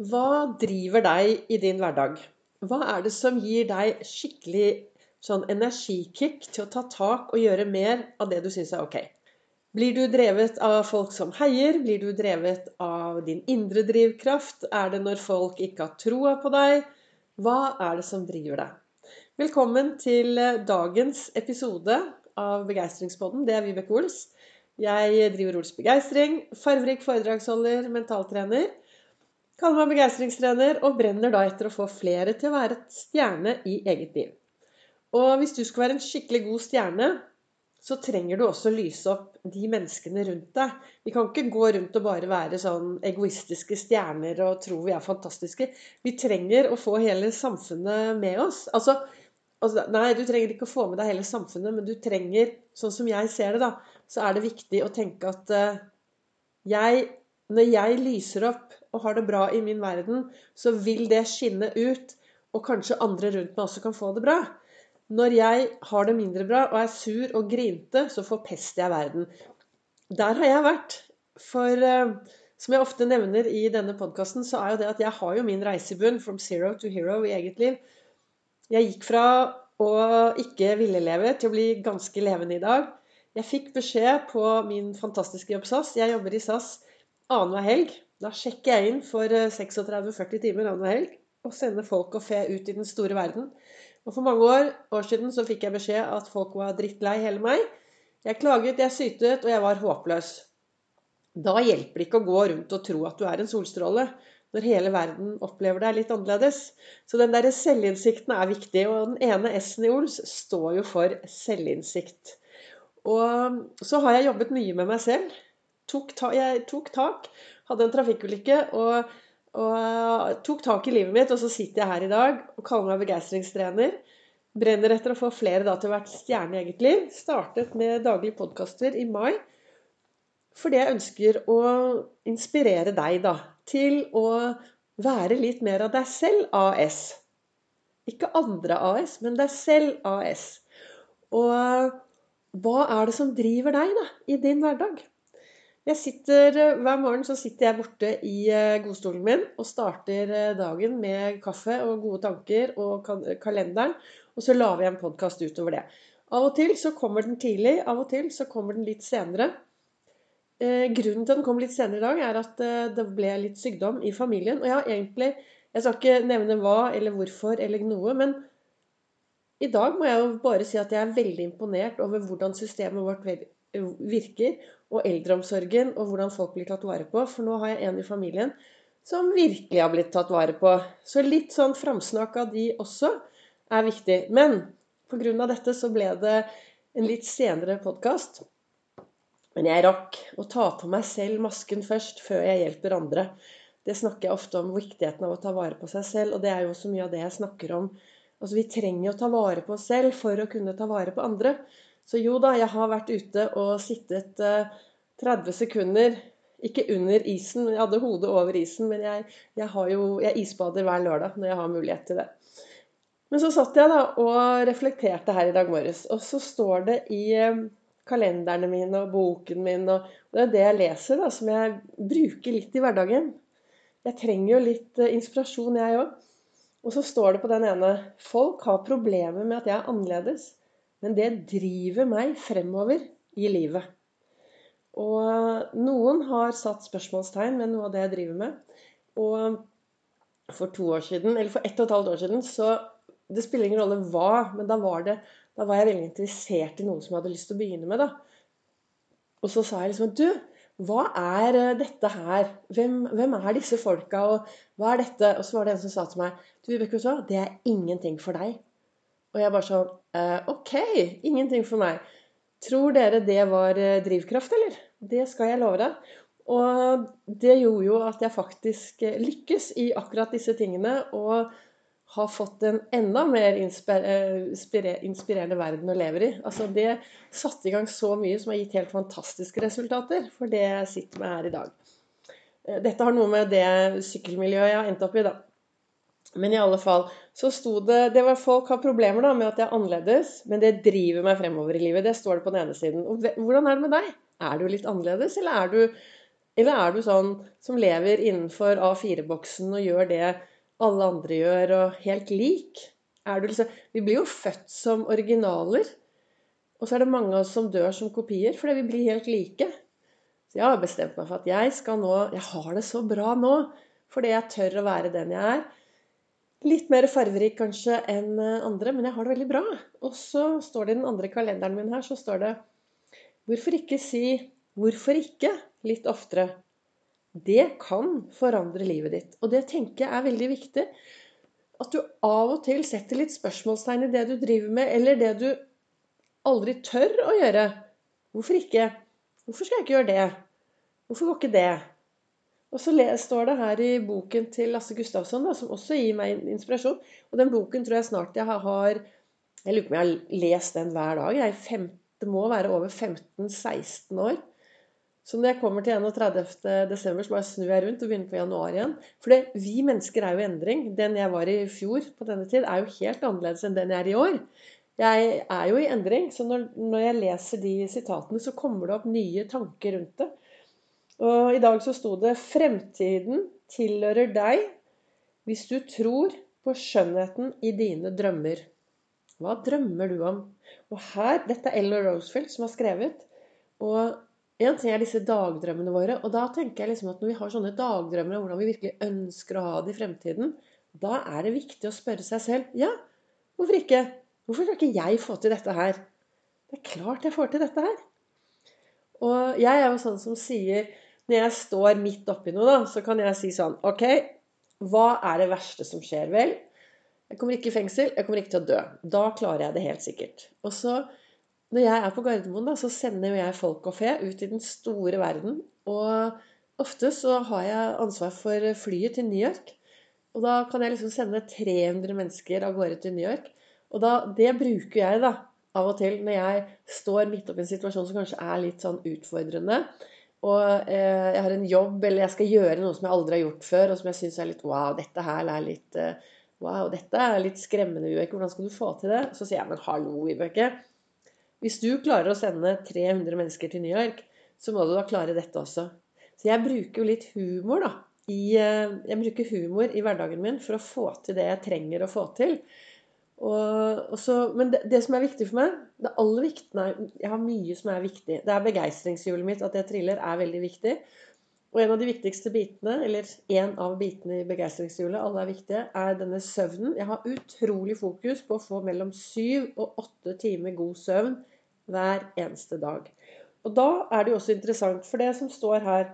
Hva driver deg i din hverdag? Hva er det som gir deg skikkelig sånn energikick til å ta tak og gjøre mer av det du syns er ok? Blir du drevet av folk som heier? Blir du drevet av din indre drivkraft? Er det når folk ikke har troa på deg? Hva er det som driver deg? Velkommen til dagens episode av Begeistringspodden. Det er Vibeke Ols. Jeg driver Ols Begeistring, farverik foredragsholder, mentaltrener. Kaller meg begeistringstrener og brenner da etter å få flere til å være et stjerne i eget liv. Og hvis du skal være en skikkelig god stjerne, så trenger du også lyse opp de menneskene rundt deg. Vi kan ikke gå rundt og bare være sånn egoistiske stjerner og tro vi er fantastiske. Vi trenger å få hele samfunnet med oss. Altså, altså, nei, du trenger ikke å få med deg hele samfunnet, men du trenger, sånn som jeg ser det, da, så er det viktig å tenke at uh, jeg når jeg lyser opp og har det bra i min verden, så vil det skinne ut, og kanskje andre rundt meg også kan få det bra. Når jeg har det mindre bra og er sur og grinte, så forpester jeg verden. Der har jeg vært. For uh, som jeg ofte nevner i denne podkasten, så er jo det at jeg har jo min reisebunn from zero to hero i eget liv. Jeg gikk fra å ikke ville leve til å bli ganske levende i dag. Jeg fikk beskjed på min fantastiske jobb SAS. Jeg jobber i SAS annenhver helg. Da sjekker jeg inn for 36-40 eh, timer annenhver helg og sender folk og fe ut i den store verden. Og For mange år, år siden så fikk jeg beskjed at folk var drittlei hele meg. Jeg klaget, jeg sytet, og jeg var håpløs. Da hjelper det ikke å gå rundt og tro at du er en solstråle, når hele verden opplever deg litt annerledes. Så den der selvinnsikten er viktig. Og den ene S-en i Ols står jo for selvinnsikt. Og så har jeg jobbet mye med meg selv tok ta, jeg tok tak, hadde en trafikkulykke og, og tok tak i livet mitt. Og så sitter jeg her i dag og kaller meg begeistringstrener. Brenner etter å få flere da til å være stjerne i eget liv. Startet med daglige podkaster i mai. Fordi jeg ønsker å inspirere deg da, til å være litt mer av deg selv AS. Ikke andre AS, men deg selv AS. Og hva er det som driver deg da, i din hverdag? Jeg sitter, eh, Hver morgen sitter jeg borte i eh, godstolen min og starter eh, dagen med kaffe og gode tanker og kalenderen. Og så lager jeg en podkast utover det. Av og til så kommer den tidlig, av og til så kommer den litt senere. grunnen til at den kom litt senere i dag, er at det ble litt sykdom i familien. Og jeg har egentlig Jeg skal ikke nevne hva eller hvorfor eller noe, men i dag må jeg jo bare si at jeg er veldig imponert over hvordan systemet vårt virker, og eldreomsorgen, og hvordan folk blir tatt vare på. For nå har jeg en i familien som virkelig har blitt tatt vare på. Så litt sånn framsnakk av de også er viktig. Men pga. dette så ble det en litt senere podkast. Men jeg rakk å ta på meg selv masken først, før jeg hjelper andre. Det snakker jeg ofte om, viktigheten av å ta vare på seg selv. Og det er jo så mye av det jeg snakker om. Altså Vi trenger å ta vare på oss selv for å kunne ta vare på andre. Så jo da, jeg har vært ute og sittet 30 eh, sekunder ikke under isen, jeg hadde hodet over isen, men jeg, jeg, jo, jeg, isbader hver lørdag når jeg har mulighet til det. Men så satt jeg da og reflekterte her i dag morges, og så står det i eh, kalenderne mine og boken min, og det er det jeg leser, da, som jeg bruker litt i hverdagen. Jeg trenger jo litt eh, inspirasjon, jeg òg. Og så står det på den ene Folk har problemer med at jeg er annerledes. Men det driver meg fremover i livet. Og noen har satt spørsmålstegn ved noe av det jeg driver med. Og for to år siden, eller for ett og et halvt år siden, så Det spiller ingen rolle hva, men da var, det, da var jeg veldig interessert i noen som jeg hadde lyst til å begynne med. da. Og så sa jeg liksom Du, hva er eh, dette her? Hvem, hvem, er disse folka? Og hva er dette? Og så var det en som sa til meg Du, Vibeke? Det er ingenting for deg. Og jeg bare sånn eh, Ok, ingenting for meg. Tror dere det var eh, drivkraft, eller? Det skal jeg love deg. Og det gjorde jo at jeg faktisk eh, lykkes i akkurat disse tingene. Og har fått en enda mer inspirerende verden å leve i. Altså Det satte i gang så mye som har gitt helt fantastiske resultater for det jeg sitter med her i dag. Dette har noe med det sykkelmiljøet jeg har endt opp i, da. Men i alle fall så sto det det var Folk har problemer da med at jeg er annerledes, men det driver meg fremover i livet. Det står det på den ene siden. Og hvordan er det med deg? Er du litt annerledes, eller er du Eller er du sånn som lever innenfor A4-boksen og gjør det alle andre gjør, og helt lik? Liksom, vi blir jo født som originaler. Og så er det mange av oss som dør som kopier fordi vi blir helt like. Så jeg har bestemt meg for at jeg skal nå Jeg har det så bra nå fordi jeg tør å være den jeg er. Litt mer farverik kanskje enn andre, men jeg har det veldig bra. Og så står det i den andre kalenderen min her, så står det Hvorfor ikke si 'hvorfor ikke' litt oftere? Det kan forandre livet ditt. Og det tenker jeg er veldig viktig. At du av og til setter litt spørsmålstegn i det du driver med, eller det du aldri tør å gjøre. Hvorfor ikke? Hvorfor skal jeg ikke gjøre det? Hvorfor går ikke det? Og så står det her i boken til Lasse Gustavsson, da, som også gir meg inspirasjon. Og den boken tror jeg snart jeg har Jeg lurer på om jeg har lest den hver dag. Jeg 15, det må være over 15-16 år. Så når jeg kommer til 31.12., så bare snur jeg rundt og begynner på januar igjen. For vi mennesker er jo i endring. Den jeg var i fjor på denne tid, er jo helt annerledes enn den jeg er i år. Jeg er jo i endring, så når, når jeg leser de sitatene, så kommer det opp nye tanker rundt det. Og i dag så sto det 'Fremtiden tilhører deg hvis du tror på skjønnheten i dine drømmer'. Hva drømmer du om? Og her, Dette er Ellen Rosefield som har skrevet. Og en ting er disse dagdrømmene våre. Og da tenker jeg liksom at når vi har sånne dagdrømmer om hvordan vi virkelig ønsker å ha det i fremtiden, da er det viktig å spørre seg selv ja, hvorfor ikke? Hvorfor skal ikke jeg få til dette her? Det er klart jeg får til dette her. Og jeg er jo sånn som sier Når jeg står midt oppi noe, da, så kan jeg si sånn OK, hva er det verste som skjer? Vel, jeg kommer ikke i fengsel, jeg kommer ikke til å dø. Da klarer jeg det helt sikkert. Og så, når jeg er på Gardermoen, da, så sender jeg folk og fe ut i den store verden. Og ofte så har jeg ansvar for flyet til New York. Og da kan jeg liksom sende 300 mennesker av gårde til New York. Og da, det bruker jeg da av og til når jeg står midt oppi en situasjon som kanskje er litt sånn utfordrende. Og eh, jeg har en jobb, eller jeg skal gjøre noe som jeg aldri har gjort før, og som jeg syns er litt Wow, dette her er litt eh, Wow, dette er litt skremmende, Vibeke. Hvordan skal du få til det? Så sier jeg, men hallo, Vibeke. Hvis du klarer å sende 300 mennesker til New York, så må du da klare dette også. Så jeg bruker jo litt humor, da. I, eh, jeg bruker humor i hverdagen min for å få til det jeg trenger å få til. Og, og så, men det, det, som er viktig for meg det aller viktig, nei, Jeg har mye som er viktig. Det er begeistringshjulet mitt. At jeg triller, er veldig viktig. Og en av de viktigste bitene, eller en av bitene i begeistringshjulet, alle er viktige, er denne søvnen. Jeg har utrolig fokus på å få mellom syv og åtte timer god søvn hver eneste dag. Og da er det jo også interessant, for det som står her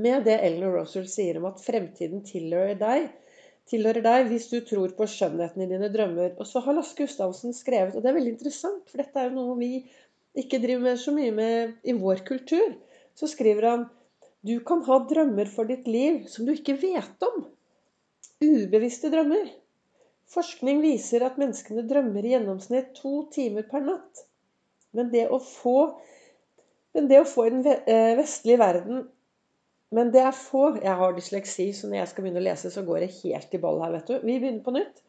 med det Eleanor Russell sier om at fremtiden tilhører deg, tilhører deg hvis du tror på skjønnheten i dine drømmer. Og så har Lasse Gustavsen skrevet, og det er veldig interessant, for dette er jo noe vi ikke driver med så mye med i vår kultur. Så skriver han du kan ha drømmer for ditt liv som du ikke vet om. Ubevisste drømmer. Forskning viser at menneskene drømmer i gjennomsnitt to timer per natt. Men det å få, det å få i den eh, vestlige verden Men det er få Jeg har dysleksi, så når jeg skal begynne å lese, så går det helt i ball her, vet du. Vi begynner på nytt.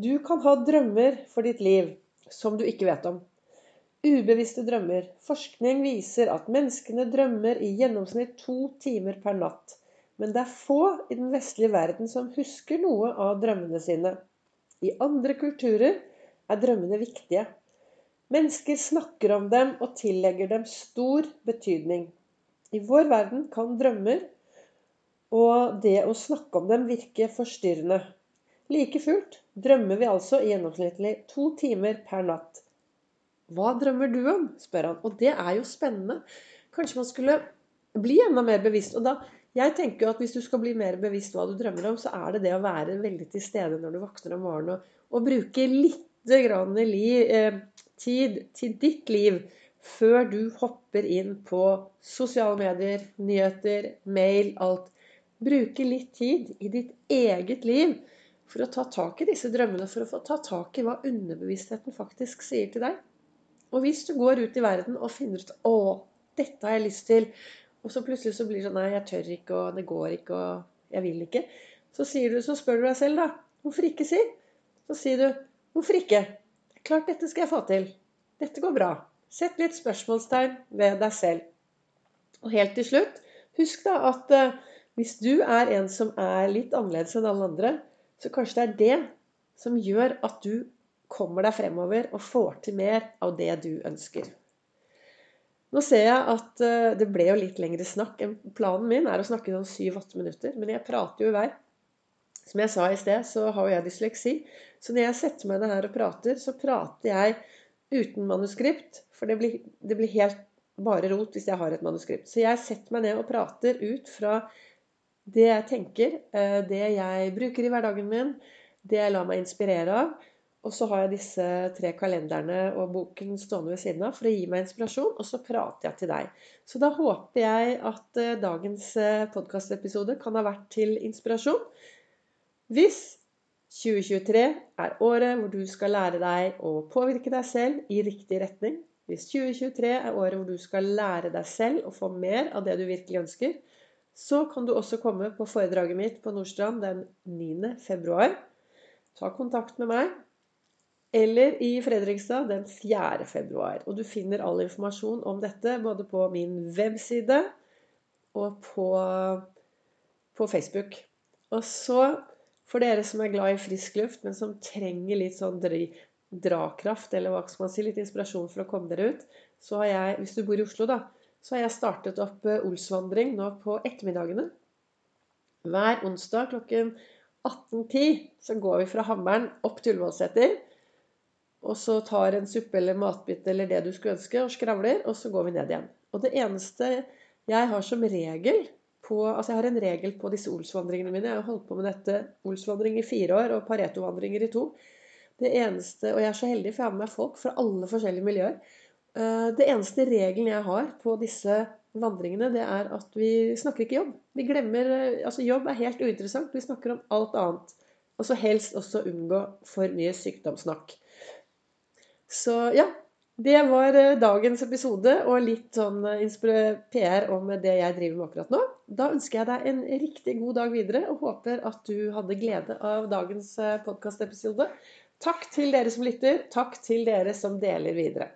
Du kan ha drømmer for ditt liv som du ikke vet om. Ubevisste drømmer. Forskning viser at menneskene drømmer i gjennomsnitt to timer per natt. Men det er få i den vestlige verden som husker noe av drømmene sine. I andre kulturer er drømmene viktige. Mennesker snakker om dem og tillegger dem stor betydning. I vår verden kan drømmer og det å snakke om dem virke forstyrrende. Like fullt drømmer vi altså gjennomsnittlig to timer per natt. Hva drømmer du om? spør han. Og det er jo spennende. Kanskje man skulle bli enda mer bevisst. Og da, jeg tenker jo at hvis du skal bli mer bevisst hva du drømmer om, så er det det å være veldig til stede når du våkner om morgenen, og, og bruke litt grann liv, eh, tid til ditt liv før du hopper inn på sosiale medier, nyheter, mail, alt. Bruke litt tid i ditt eget liv for å ta tak i disse drømmene, for å få ta tak i hva underbevisstheten faktisk sier til deg. Og hvis du går ut i verden og finner ut å, dette har jeg lyst til, og så plutselig så blir det sånn nei, jeg tør ikke, og det går ikke, og jeg vil ikke, så, du, så spør du deg selv, da. Hvorfor ikke, si? Så sier du hvorfor ikke? Klart dette skal jeg få til. Dette går bra. Sett litt spørsmålstegn ved deg selv. Og helt til slutt Husk da at eh, hvis du er en som er litt annerledes enn alle andre, så kanskje det er det som gjør at du kommer deg fremover og får til mer av det du ønsker. Nå ser jeg at eh, det ble jo litt lengre snakk. Planen min er å snakke sånn 7-8 minutter, men jeg prater jo i vei. Som jeg sa i sted, så har jo jeg dysleksi. Så når jeg setter meg ned her og prater, så prater jeg uten manuskript. For det blir, det blir helt bare rot hvis jeg har et manuskript. Så jeg setter meg ned og prater ut fra det jeg tenker, eh, det jeg bruker i hverdagen min, det jeg lar meg inspirere av. Og så har jeg disse tre kalenderne og boken stående ved siden av for å gi meg inspirasjon, og så prater jeg til deg. Så da håper jeg at eh, dagens eh, podkastepisode kan ha vært til inspirasjon. Hvis 2023 er året hvor du skal lære deg å påvirke deg selv i riktig retning, hvis 2023 er året hvor du skal lære deg selv å få mer av det du virkelig ønsker, så kan du også komme på foredraget mitt på Nordstrand den 9. februar. Ta kontakt med meg eller i Fredrikstad den 4. februar. Og du finner all informasjon om dette både på min webside og på, på Facebook. Og så, for dere som er glad i frisk luft, men som trenger litt sånn drakraft, eller hva skal man si, litt inspirasjon for å komme dere ut, så har jeg, hvis du bor i Oslo, da, så har jeg startet opp eh, Olsvandring nå på ettermiddagene. Hver onsdag klokken 18.10 så går vi fra Hammeren opp til Ullevålseter og så tar en suppe eller matbit eller det du skulle ønske, og skravler, og så går vi ned igjen. Og det eneste jeg har som regel på Altså jeg har en regel på disse Olsvandringene mine. Jeg har holdt på med dette Olsvandring i fire år og Pareto-vandringer i to. Det eneste, Og jeg er så heldig, for jeg har med meg folk fra alle forskjellige miljøer. Eh, det eneste regelen jeg har på disse vandringene, det er at vi snakker ikke jobb. Vi glemmer eh, Altså jobb er helt uinteressant. Vi snakker om alt annet. Og så helst også unngå for mye sykdomssnakk. Så ja. Det var eh, dagens episode og litt sånn eh, PR om det jeg driver med akkurat nå. Da ønsker jeg deg en riktig god dag videre og håper at du hadde glede av dagens eh, podkastepisode. Takk til dere som lytter. Takk til dere som deler videre.